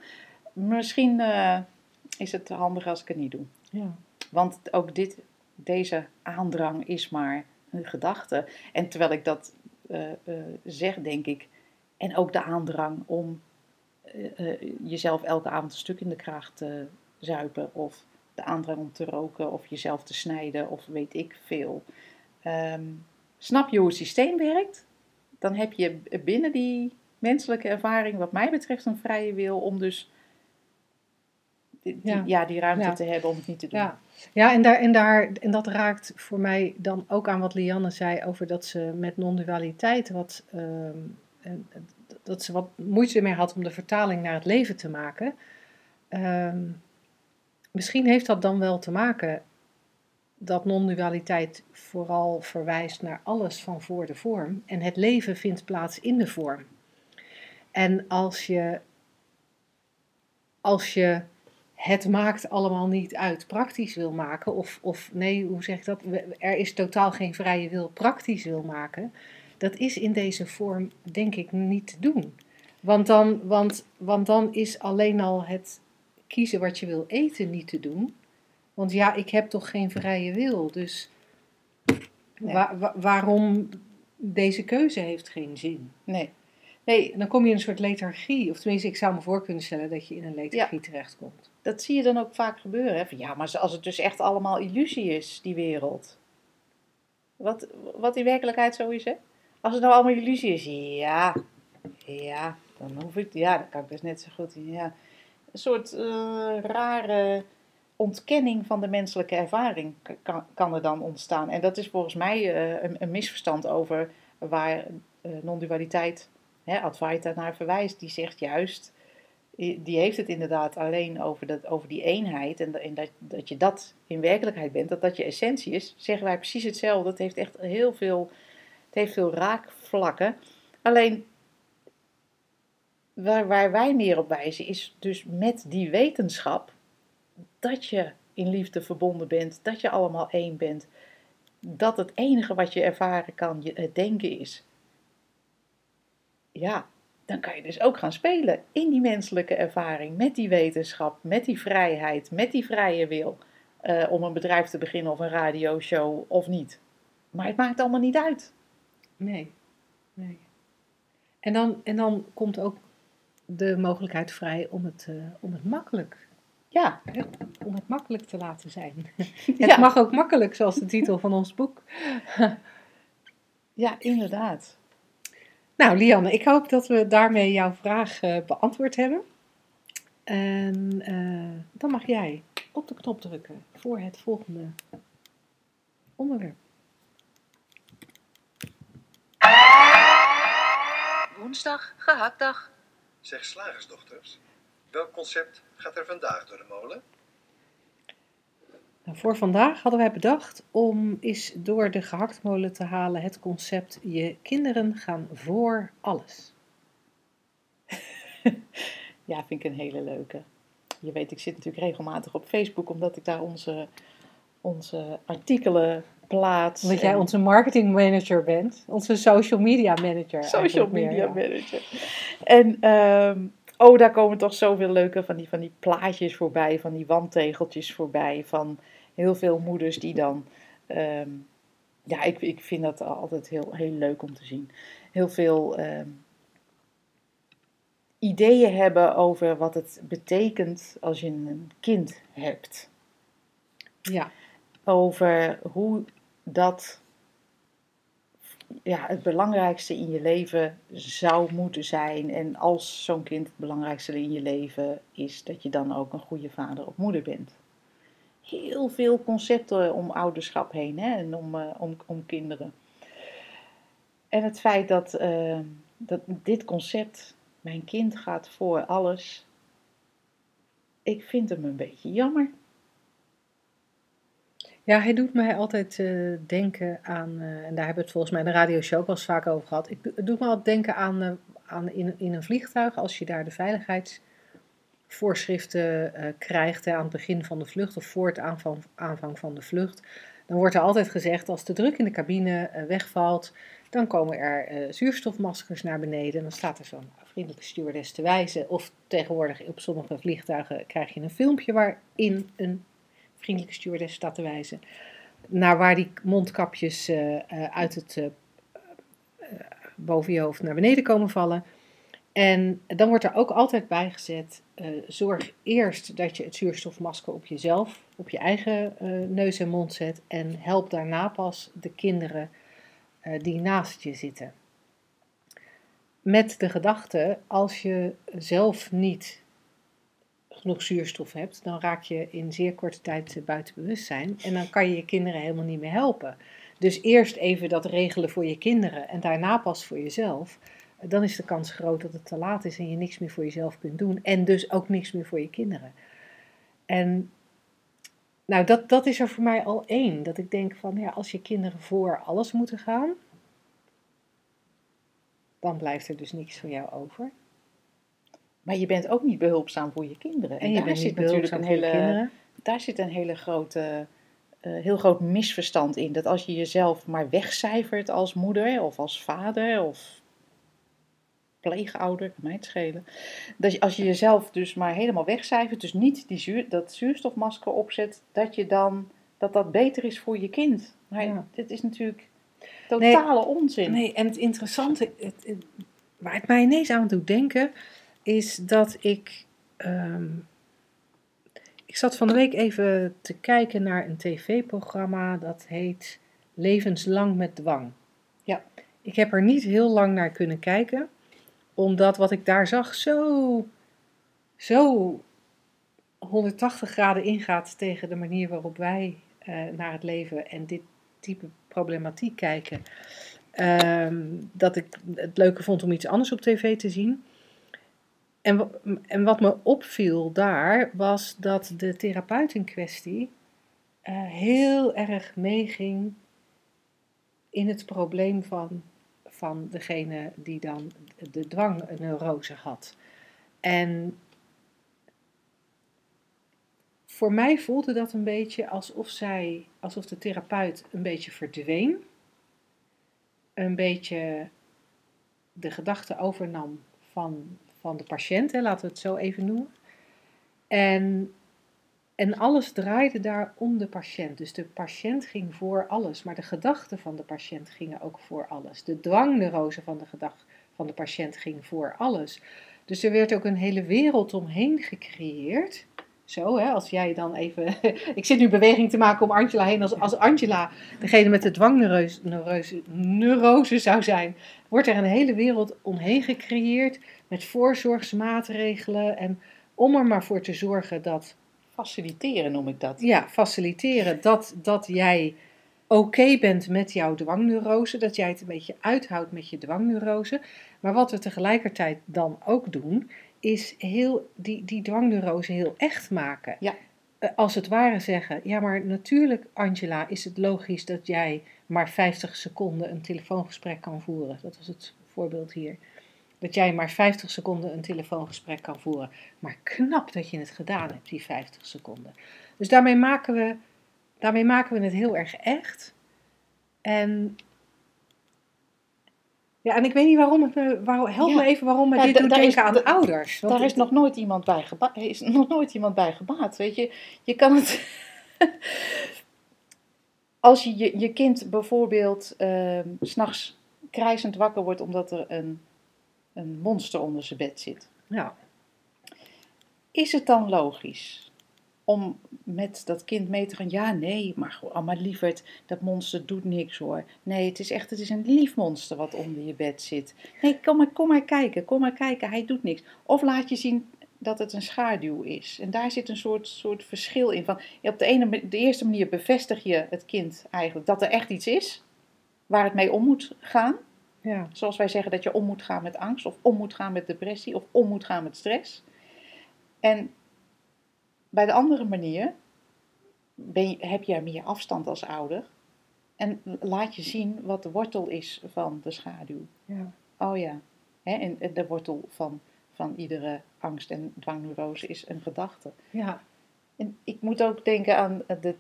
Misschien eh, is het handig als ik het niet doe. Ja. Want ook dit, deze aandrang is maar een gedachte. En terwijl ik dat eh, eh, zeg, denk ik, en ook de aandrang om eh, jezelf elke avond een stuk in de kraag te zuipen, of de aandrang om te roken, of jezelf te snijden, of weet ik veel. Ehm, snap je hoe het systeem werkt? Dan heb je binnen die menselijke ervaring, wat mij betreft, een vrije wil om dus die, Ja. ja. die ruimte Ja. te hebben om het niet te doen. Ja, ja en, daar, en, daar, en dat raakt voor mij dan ook aan wat Lianne zei over dat ze met non-dualiteit wat, ehm, dat ze wat moeite mee had om de vertaling naar het leven te maken. Ehm, misschien heeft dat dan wel te maken dat non-dualiteit vooral verwijst naar alles van voor de vorm en het leven vindt plaats in de vorm. En als je, als je het maakt allemaal niet uit praktisch wil maken, of, of nee, hoe zeg ik dat? Er is totaal geen vrije wil praktisch wil maken. Dat is in deze vorm, denk ik, niet te doen. Want dan, want, want dan is alleen al het kiezen wat je wil eten niet te doen. Want ja, ik heb toch geen vrije wil. Dus Nee. waarom deze keuze heeft geen zin. Nee. Nee, dan kom je in een soort lethargie. Of tenminste, ik zou me voor kunnen stellen dat je in een lethargie terechtkomt. Dat zie je dan ook vaak gebeuren. Hè? Van, ja, maar als het dus echt allemaal illusie is, die wereld. Wat, wat in werkelijkheid zo is, hè? Als het nou allemaal illusie is, ja, ja, dan hoef ik, ja, dan kan ik dus net zo goed, ja. Een soort eh, rare ontkenning van de menselijke ervaring kan, kan er dan ontstaan. En dat is volgens mij eh, een, een misverstand over waar eh, non-dualiteit, Advaita, naar verwijst. Die zegt juist, die heeft het inderdaad alleen over, dat, over die eenheid en, en dat, dat je dat in werkelijkheid bent, dat dat je essentie is, zeggen wij precies hetzelfde. Het heeft echt heel veel, het heeft veel raakvlakken. Alleen waar, waar wij meer op wijzen is dus met die wetenschap dat je in liefde verbonden bent, dat je allemaal één bent, dat het enige wat je ervaren kan je, het denken is. Ja, dan kan je dus ook gaan spelen in die menselijke ervaring, met die wetenschap, met die vrijheid, met die vrije wil. eh, om een bedrijf te beginnen of een radioshow of niet. Maar het maakt allemaal niet uit. Nee. nee. En, dan, en dan komt ook de mogelijkheid vrij om het, eh, om het makkelijk Ja, om het makkelijk te laten zijn. Ja. Het mag ook makkelijk, zoals de titel van ons boek. ja inderdaad. Nou, Lianne, ik hoop dat we daarmee jouw vraag eh, beantwoord hebben. En eh, dan mag jij op de knop drukken voor het volgende onderwerp. Woensdag, gehaktdag. Zeg slagersdochters, welk concept gaat er vandaag door de molen? Nou, voor vandaag hadden wij bedacht om eens door de gehaktmolen te halen het concept je kinderen gaan voor alles. Ja, vind ik een hele leuke. Je weet, ik zit natuurlijk regelmatig op Facebook, omdat ik daar onze, onze artikelen plaats. Omdat jij onze marketing manager bent, onze social media manager. Social meer, media ja. manager. En ehm, oh, daar komen toch zoveel leuke van die, van die plaatjes voorbij, van die wandtegeltjes voorbij, van heel veel moeders die dan. ehm, ja, ik, ik vind dat altijd heel, heel leuk om te zien. Heel veel ehm, ideeën hebben over wat het betekent als je een kind hebt Ja, over hoe dat ja, het belangrijkste in je leven zou moeten zijn. En als zo'n kind het belangrijkste in je leven is, dat je dan ook een goede vader of moeder bent. Heel veel concepten om ouderschap heen hè, en om, eh, om, om kinderen. En het feit dat, eh, dat dit concept, mijn kind gaat voor alles, ik vind hem een beetje jammer. Ja, hij doet mij altijd eh, denken aan, eh, en daar hebben we het volgens mij in de radioshow ook wel eens vaak over gehad. Ik, het doet me altijd denken aan, eh, aan in, in een vliegtuig, als je daar de veiligheidsvoorschriften krijgt aan het begin van de vlucht of voor het aanvang, aanvang van de vlucht. Dan wordt er altijd gezegd, als de druk in de cabine wegvalt, dan komen er zuurstofmaskers naar beneden. En dan staat er zo'n vriendelijke stewardess te wijzen. Of tegenwoordig op sommige vliegtuigen krijg je een filmpje waarin een vriendelijke stewardess staat te wijzen. Naar waar die mondkapjes eh, eh, uit het eh, boven je hoofd naar beneden komen vallen. En dan wordt er ook altijd bij gezet: eh, zorg eerst dat je het zuurstofmasker op jezelf, op je eigen neus en mond zet. En help daarna pas de kinderen die naast je zitten. Met de gedachte: als je zelf niet genoeg zuurstof hebt, dan raak je in zeer korte tijd eh, buiten bewustzijn. En dan kan je je kinderen helemaal niet meer helpen. Dus eerst even dat regelen voor je kinderen en daarna pas voor jezelf. Dan is de kans groot dat het te laat is en je niks meer voor jezelf kunt doen. En dus ook niks meer voor je kinderen. En nou, dat, dat is er voor mij al één. Dat ik denk van, ja, als je kinderen voor alles moeten gaan, dan blijft er dus niks voor jou over. Maar je bent ook niet behulpzaam voor je kinderen. En je daar zit natuurlijk een hele, daar zit een hele grote, eh, heel groot misverstand in. Dat als je jezelf maar wegcijfert als moeder of als vader of pleegouder, kan mij het schelen. Dat je, als je jezelf dus maar helemaal wegcijfert, dus niet die zuur, dat zuurstofmasker opzet, dat je dan dat dat beter is voor je kind. Maar Ja. dit is natuurlijk totale onzin. Nee, en het interessante, het- waar het mij ineens aan doet denken, is dat ik. ehm, ik zat van de week even te kijken naar een tv-programma dat heet Levenslang met dwang. Ja. Ik heb er niet heel lang naar kunnen kijken, omdat wat ik daar zag zo, zo 180 graden ingaat tegen de manier waarop wij eh, naar het leven en dit type problematiek kijken. Ehm, dat ik het leuker vond om iets anders op tv te zien. En, en wat me opviel daar was dat de therapeut in kwestie eh, heel erg meeging in het probleem van, van degene die dan de dwangneurose had. En voor mij voelde dat een beetje alsof zij, alsof de therapeut een beetje verdween een beetje de gedachte overnam van, van de patiënt, hè, laten we het zo even noemen. En, en alles draaide daar om de patiënt. Dus de patiënt ging voor alles, maar de gedachten van de patiënt gingen ook voor alles. De dwangneurose van de gedag van de patiënt ging voor alles. Dus er werd ook een hele wereld omheen gecreëerd. Zo, hè, als jij dan even. Ik zit nu beweging te maken om Angela heen. Als, als Angela degene met de dwangneurose neurose, neurose zou zijn, wordt er een hele wereld omheen gecreëerd met voorzorgsmaatregelen. En om er maar voor te zorgen dat, Faciliteren noem ik dat. ja, faciliteren dat, dat jij oké bent met jouw dwangneurose, dat jij het een beetje uithoudt met je dwangneurose. Maar wat we tegelijkertijd dan ook doen, is heel, die, die dwangneurose heel echt maken. Ja. eh, als het ware zeggen: Ja, maar natuurlijk, Angela, is het logisch dat jij maar 50 seconden een telefoongesprek kan voeren. Dat was het voorbeeld hier. Dat jij maar 50 seconden een telefoongesprek kan voeren. Maar knap dat je het gedaan hebt, die 50 seconden. Dus daarmee maken we, daarmee maken we het heel erg echt. En. Ja, en ik weet niet waarom het me. Waarom, help Ja. me even waarom me Ja, dit doet denken is- aan ouders. Daar is nog nooit iemand bij gebaat. Is nog nooit iemand bij gebaat. Weet je, je kan het. Als je, je je kind bijvoorbeeld ehm, s s'nachts krijzend wakker wordt omdat er een, een monster onder zijn bed zit. Ja, Is het dan logisch om met dat kind mee te gaan? Ja, nee, maar, maar lieverd, dat monster doet niks hoor. Nee, het is echt het is een lief monster wat onder je bed zit. Nee, kom maar, kom maar kijken, kom maar kijken, hij doet niks. Of laat je zien dat het een schaduw is. En daar zit een soort, soort verschil in. Van, op de, ene, de eerste manier bevestig je het kind eigenlijk dat er echt iets is waar het mee om moet gaan. ja, Zoals wij zeggen dat je om moet gaan met angst, of om moet gaan met depressie, of om moet gaan met stress. En bij de andere manier ben je, heb je meer afstand als ouder. En laat je zien wat de wortel is van de schaduw. ja. Oh ja, en de wortel van, van iedere angst en dwangneurose is een gedachte. ja. En ik moet ook denken aan de,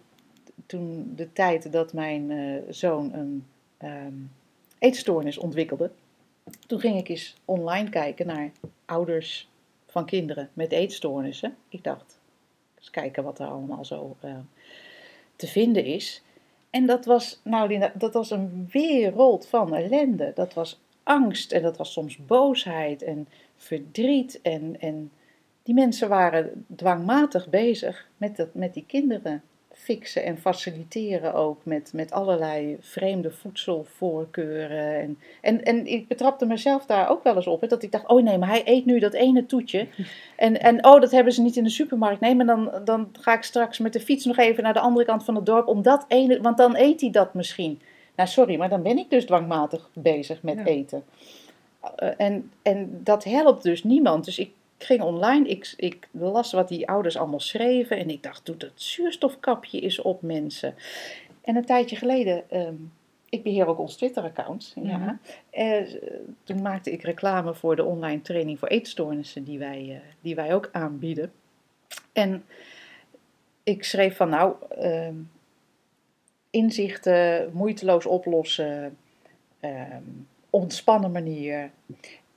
toen de tijd dat mijn eh, zoon een ehm, eetstoornis ontwikkelde. Toen ging ik eens online kijken naar ouders van kinderen met eetstoornissen. Ik dacht, eens kijken wat er allemaal zo eh, te vinden is. En dat was, nou Linda, dat was een wereld van ellende. Dat was angst en dat was soms boosheid en verdriet. En, en die mensen waren dwangmatig bezig met, dat, met die kinderen fixen en faciliteren ook met, met allerlei vreemde voedselvoorkeuren. En, en, en ik betrapte mezelf daar ook wel eens op, hè, dat ik dacht, oh nee, maar hij eet nu dat ene toetje. En, en oh, dat hebben ze niet in de supermarkt. Nee, maar dan, dan ga ik straks met de fiets nog even naar de andere kant van het dorp om dat ene, want dan eet hij dat misschien. Nou, sorry, maar dan ben ik dus dwangmatig bezig met Ja. eten. Eh, en, en dat helpt dus niemand. Dus ik ging online, ik, ik las wat die ouders allemaal schreven en ik dacht, doe dat zuurstofkapje eens op mensen. En een tijdje geleden, ehm, ik beheer ook ons Twitter-account, ja. Mhm. Eh, toen maakte ik reclame voor de online training voor eetstoornissen die wij, eh, die wij ook aanbieden. En ik schreef van nou, ehm, inzichten, moeiteloos oplossen, ehm, ontspannen manier.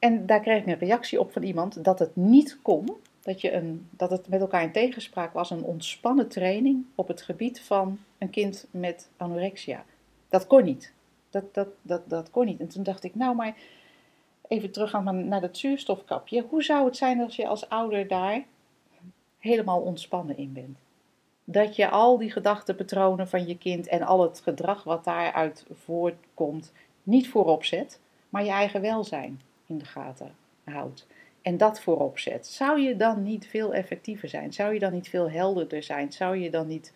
En daar kreeg ik een reactie op van iemand dat het niet kon, dat, je een, dat het met elkaar in tegenspraak was, een ontspannen training op het gebied van een kind met anorexia. Dat kon niet. Dat, dat, dat, dat kon niet. En toen dacht ik, nou maar even teruggaan naar dat zuurstofkapje. Hoe zou het zijn als je als ouder daar helemaal ontspannen in bent? Dat je al die gedachtenpatronen van je kind en al het gedrag wat daaruit voortkomt niet voorop zet, maar je eigen welzijn in de gaten houdt. En dat voorop zet. Zou je dan niet veel effectiever zijn? Zou je dan niet veel helderder zijn? Zou je dan niet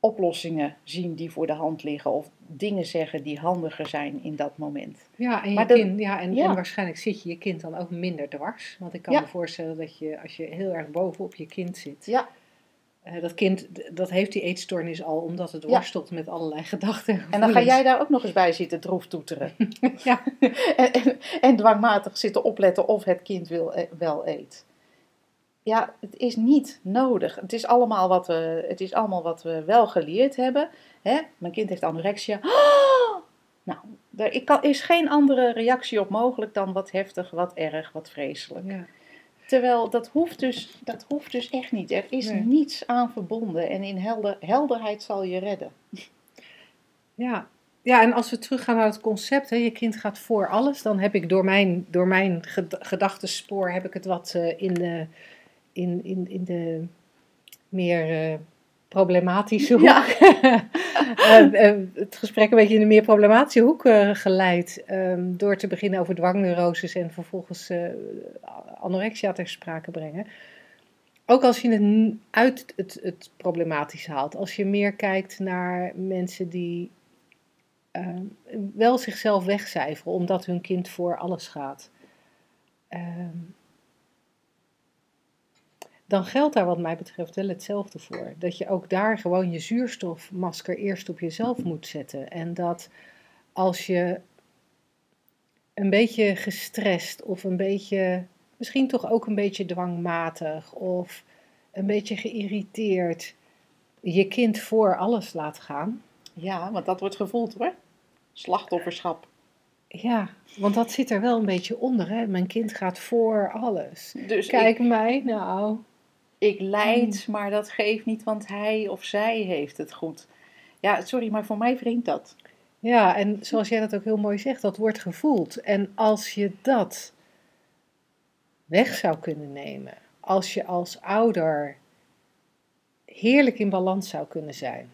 oplossingen zien die voor de hand liggen of dingen zeggen die handiger zijn in dat moment? Ja, en, je Maar kind, ja, en, ja. en waarschijnlijk zit je je kind dan ook minder dwars. Want ik kan Ja. me voorstellen dat je, als je heel erg bovenop je kind zit, Ja, eh, dat kind, dat heeft die eetstoornis al, omdat het Ja. worstelt met allerlei gedachten. en dan ga jij daar ook nog eens bij zitten droeftoeteren. Ja. en, en, en dwangmatig zitten opletten of het kind wil, eh, wel eet. Ja, het is niet nodig. Het is allemaal wat we, het is allemaal wat we wel geleerd hebben. Hè? Mijn kind heeft anorexia. Nou, er ik kan, is geen andere reactie op mogelijk dan wat heftig, wat erg, wat vreselijk. Ja. Terwijl dat hoeft dus, dat hoeft dus echt niet. Er is Nee. niets aan verbonden. En in helder, helderheid zal je redden. Ja. ja, en als we teruggaan naar het concept, hè, je kind gaat voor alles, dan heb ik door mijn, door mijn ged- gedachtenspoor heb ik het wat eh, in, de, in, in, in de meer eh, problematische hoek. Ja. Eh, eh, het gesprek een beetje in de meer problematische hoek eh, geleid. ehm, door te beginnen over dwangneuroses en vervolgens anorexia ter sprake brengen. Ook als je het uit het, het problematische haalt. Als je meer kijkt naar mensen die ehm, wel zichzelf wegcijferen omdat hun kind voor alles gaat. Ehm, dan geldt daar wat mij betreft wel hetzelfde voor. Dat je ook daar gewoon je zuurstofmasker eerst op jezelf moet zetten. En dat als je een beetje gestrest of een beetje, misschien toch ook een beetje dwangmatig of een beetje geïrriteerd je kind voor alles laat gaan. Ja, want dat wordt gevoeld hoor. Slachtofferschap. Ja, want dat zit er wel een beetje onder. Hè? Mijn kind gaat voor alles. Dus Kijk ik, mij, nou. Ik leid, maar dat geeft niet, want hij of zij heeft het goed. Ja, sorry, maar voor mij vreemd dat. Ja, en zoals jij dat ook heel mooi zegt, dat wordt gevoeld. En als je dat weg zou kunnen nemen, als je als ouder heerlijk in balans zou kunnen zijn.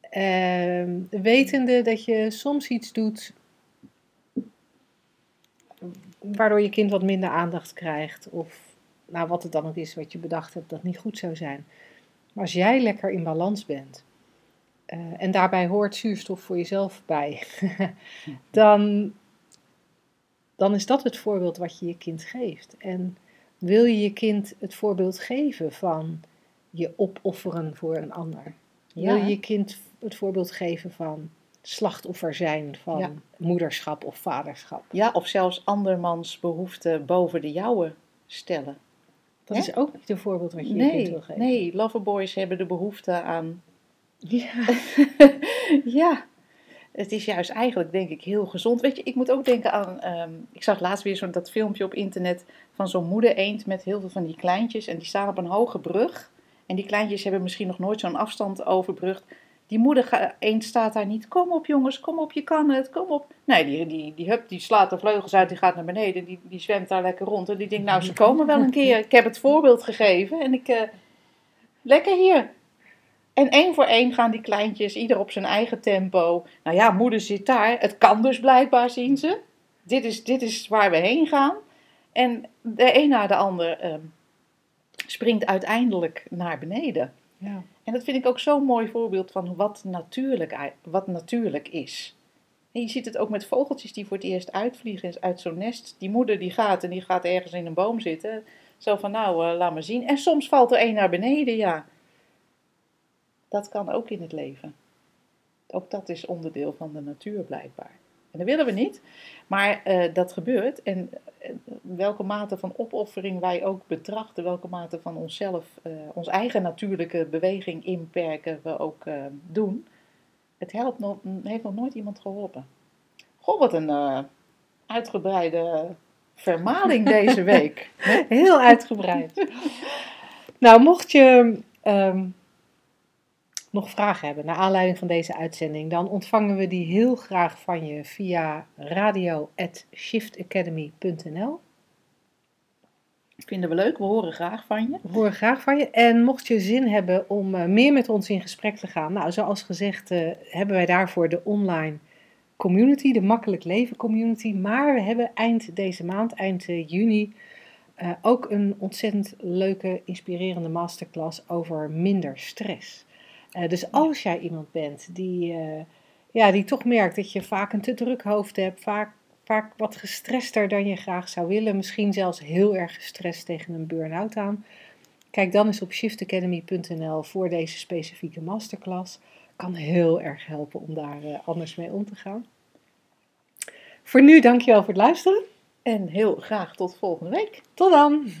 Ehm, wetende dat je soms iets doet waardoor je kind wat minder aandacht krijgt. Of nou, wat het dan ook is wat je bedacht hebt dat niet goed zou zijn. Maar als jij lekker in balans bent, eh, en daarbij hoort zuurstof voor jezelf bij, dan, dan is dat het voorbeeld wat je je kind geeft. En wil je je kind het voorbeeld geven van je opofferen voor een ander? Wil je je kind het voorbeeld geven van slachtoffer zijn van Ja. moederschap of vaderschap? Ja, of zelfs andermans behoeften boven de jouwe stellen. Dat is ook niet een voorbeeld wat je je kind Nee, wil geven. nee, loverboys hebben de behoefte aan Ja. ja, het is juist eigenlijk denk ik heel gezond. Weet je, ik moet ook denken aan, ehm, ik zag laatst weer zo'n dat filmpje op internet van zo'n moeder eend met heel veel van die kleintjes en die staan op een hoge brug. En die kleintjes hebben misschien nog nooit zo'n afstand overbrugd. Die moeder eend staat daar niet, kom op jongens, kom op, je kan het, kom op. Nee, die, die, die, hup, die slaat de vleugels uit, die gaat naar beneden, die, die zwemt daar lekker rond. En die denkt, nou ze komen wel een keer, ik heb het voorbeeld gegeven en ik, eh, lekker hier. En één voor één gaan die kleintjes, ieder op zijn eigen tempo. Nou ja, moeder zit daar. Het kan dus blijkbaar, zien ze. Dit is, dit is waar we heen gaan. En de een na de ander ehm, springt uiteindelijk naar beneden. Ja. En dat vind ik ook zo'n mooi voorbeeld van wat natuurlijk, wat natuurlijk is. En je ziet het ook met vogeltjes die voor het eerst uitvliegen uit zo'n nest. Die moeder die gaat en die gaat ergens in een boom zitten. Zo van nou, eh, laat maar zien. En soms valt er één naar beneden, ja. Dat kan ook in het leven. Ook dat is onderdeel van de natuur blijkbaar. En dat willen we niet, maar eh, dat gebeurt. En eh, welke mate van opoffering wij ook betrachten, welke mate van onszelf, eh ons eigen natuurlijke beweging inperken we ook doen. Het helpt nog, heeft nog nooit iemand geholpen. Goh, wat een uitgebreide vermaling deze week. Heel uitgebreid. nou, mocht je ehm, nog vragen hebben naar aanleiding van deze uitzending, dan ontvangen we die heel graag van je via radio.shiftacademy.nl. Vinden we leuk, we horen graag van je. We horen graag van je. En mocht je zin hebben om eh, meer met ons in gesprek te gaan, nou, zoals gezegd, eh, hebben wij daarvoor de online community, de Makkelijk Leven community. Maar we hebben eind deze maand, eind eh, juni, ook een ontzettend leuke, inspirerende masterclass over minder stress. Eh, dus als jij iemand bent die, eh, ja, die toch merkt dat je vaak een te druk hoofd hebt, vaak, vaak wat gestrester dan je graag zou willen, misschien zelfs heel erg gestrest tegen een burn-out aan, kijk dan eens op shiftacademy.nl voor deze specifieke masterclass. Kan heel erg helpen om daar eh, anders mee om te gaan. Voor nu, dankjewel voor het luisteren. En heel graag tot volgende week. Tot dan!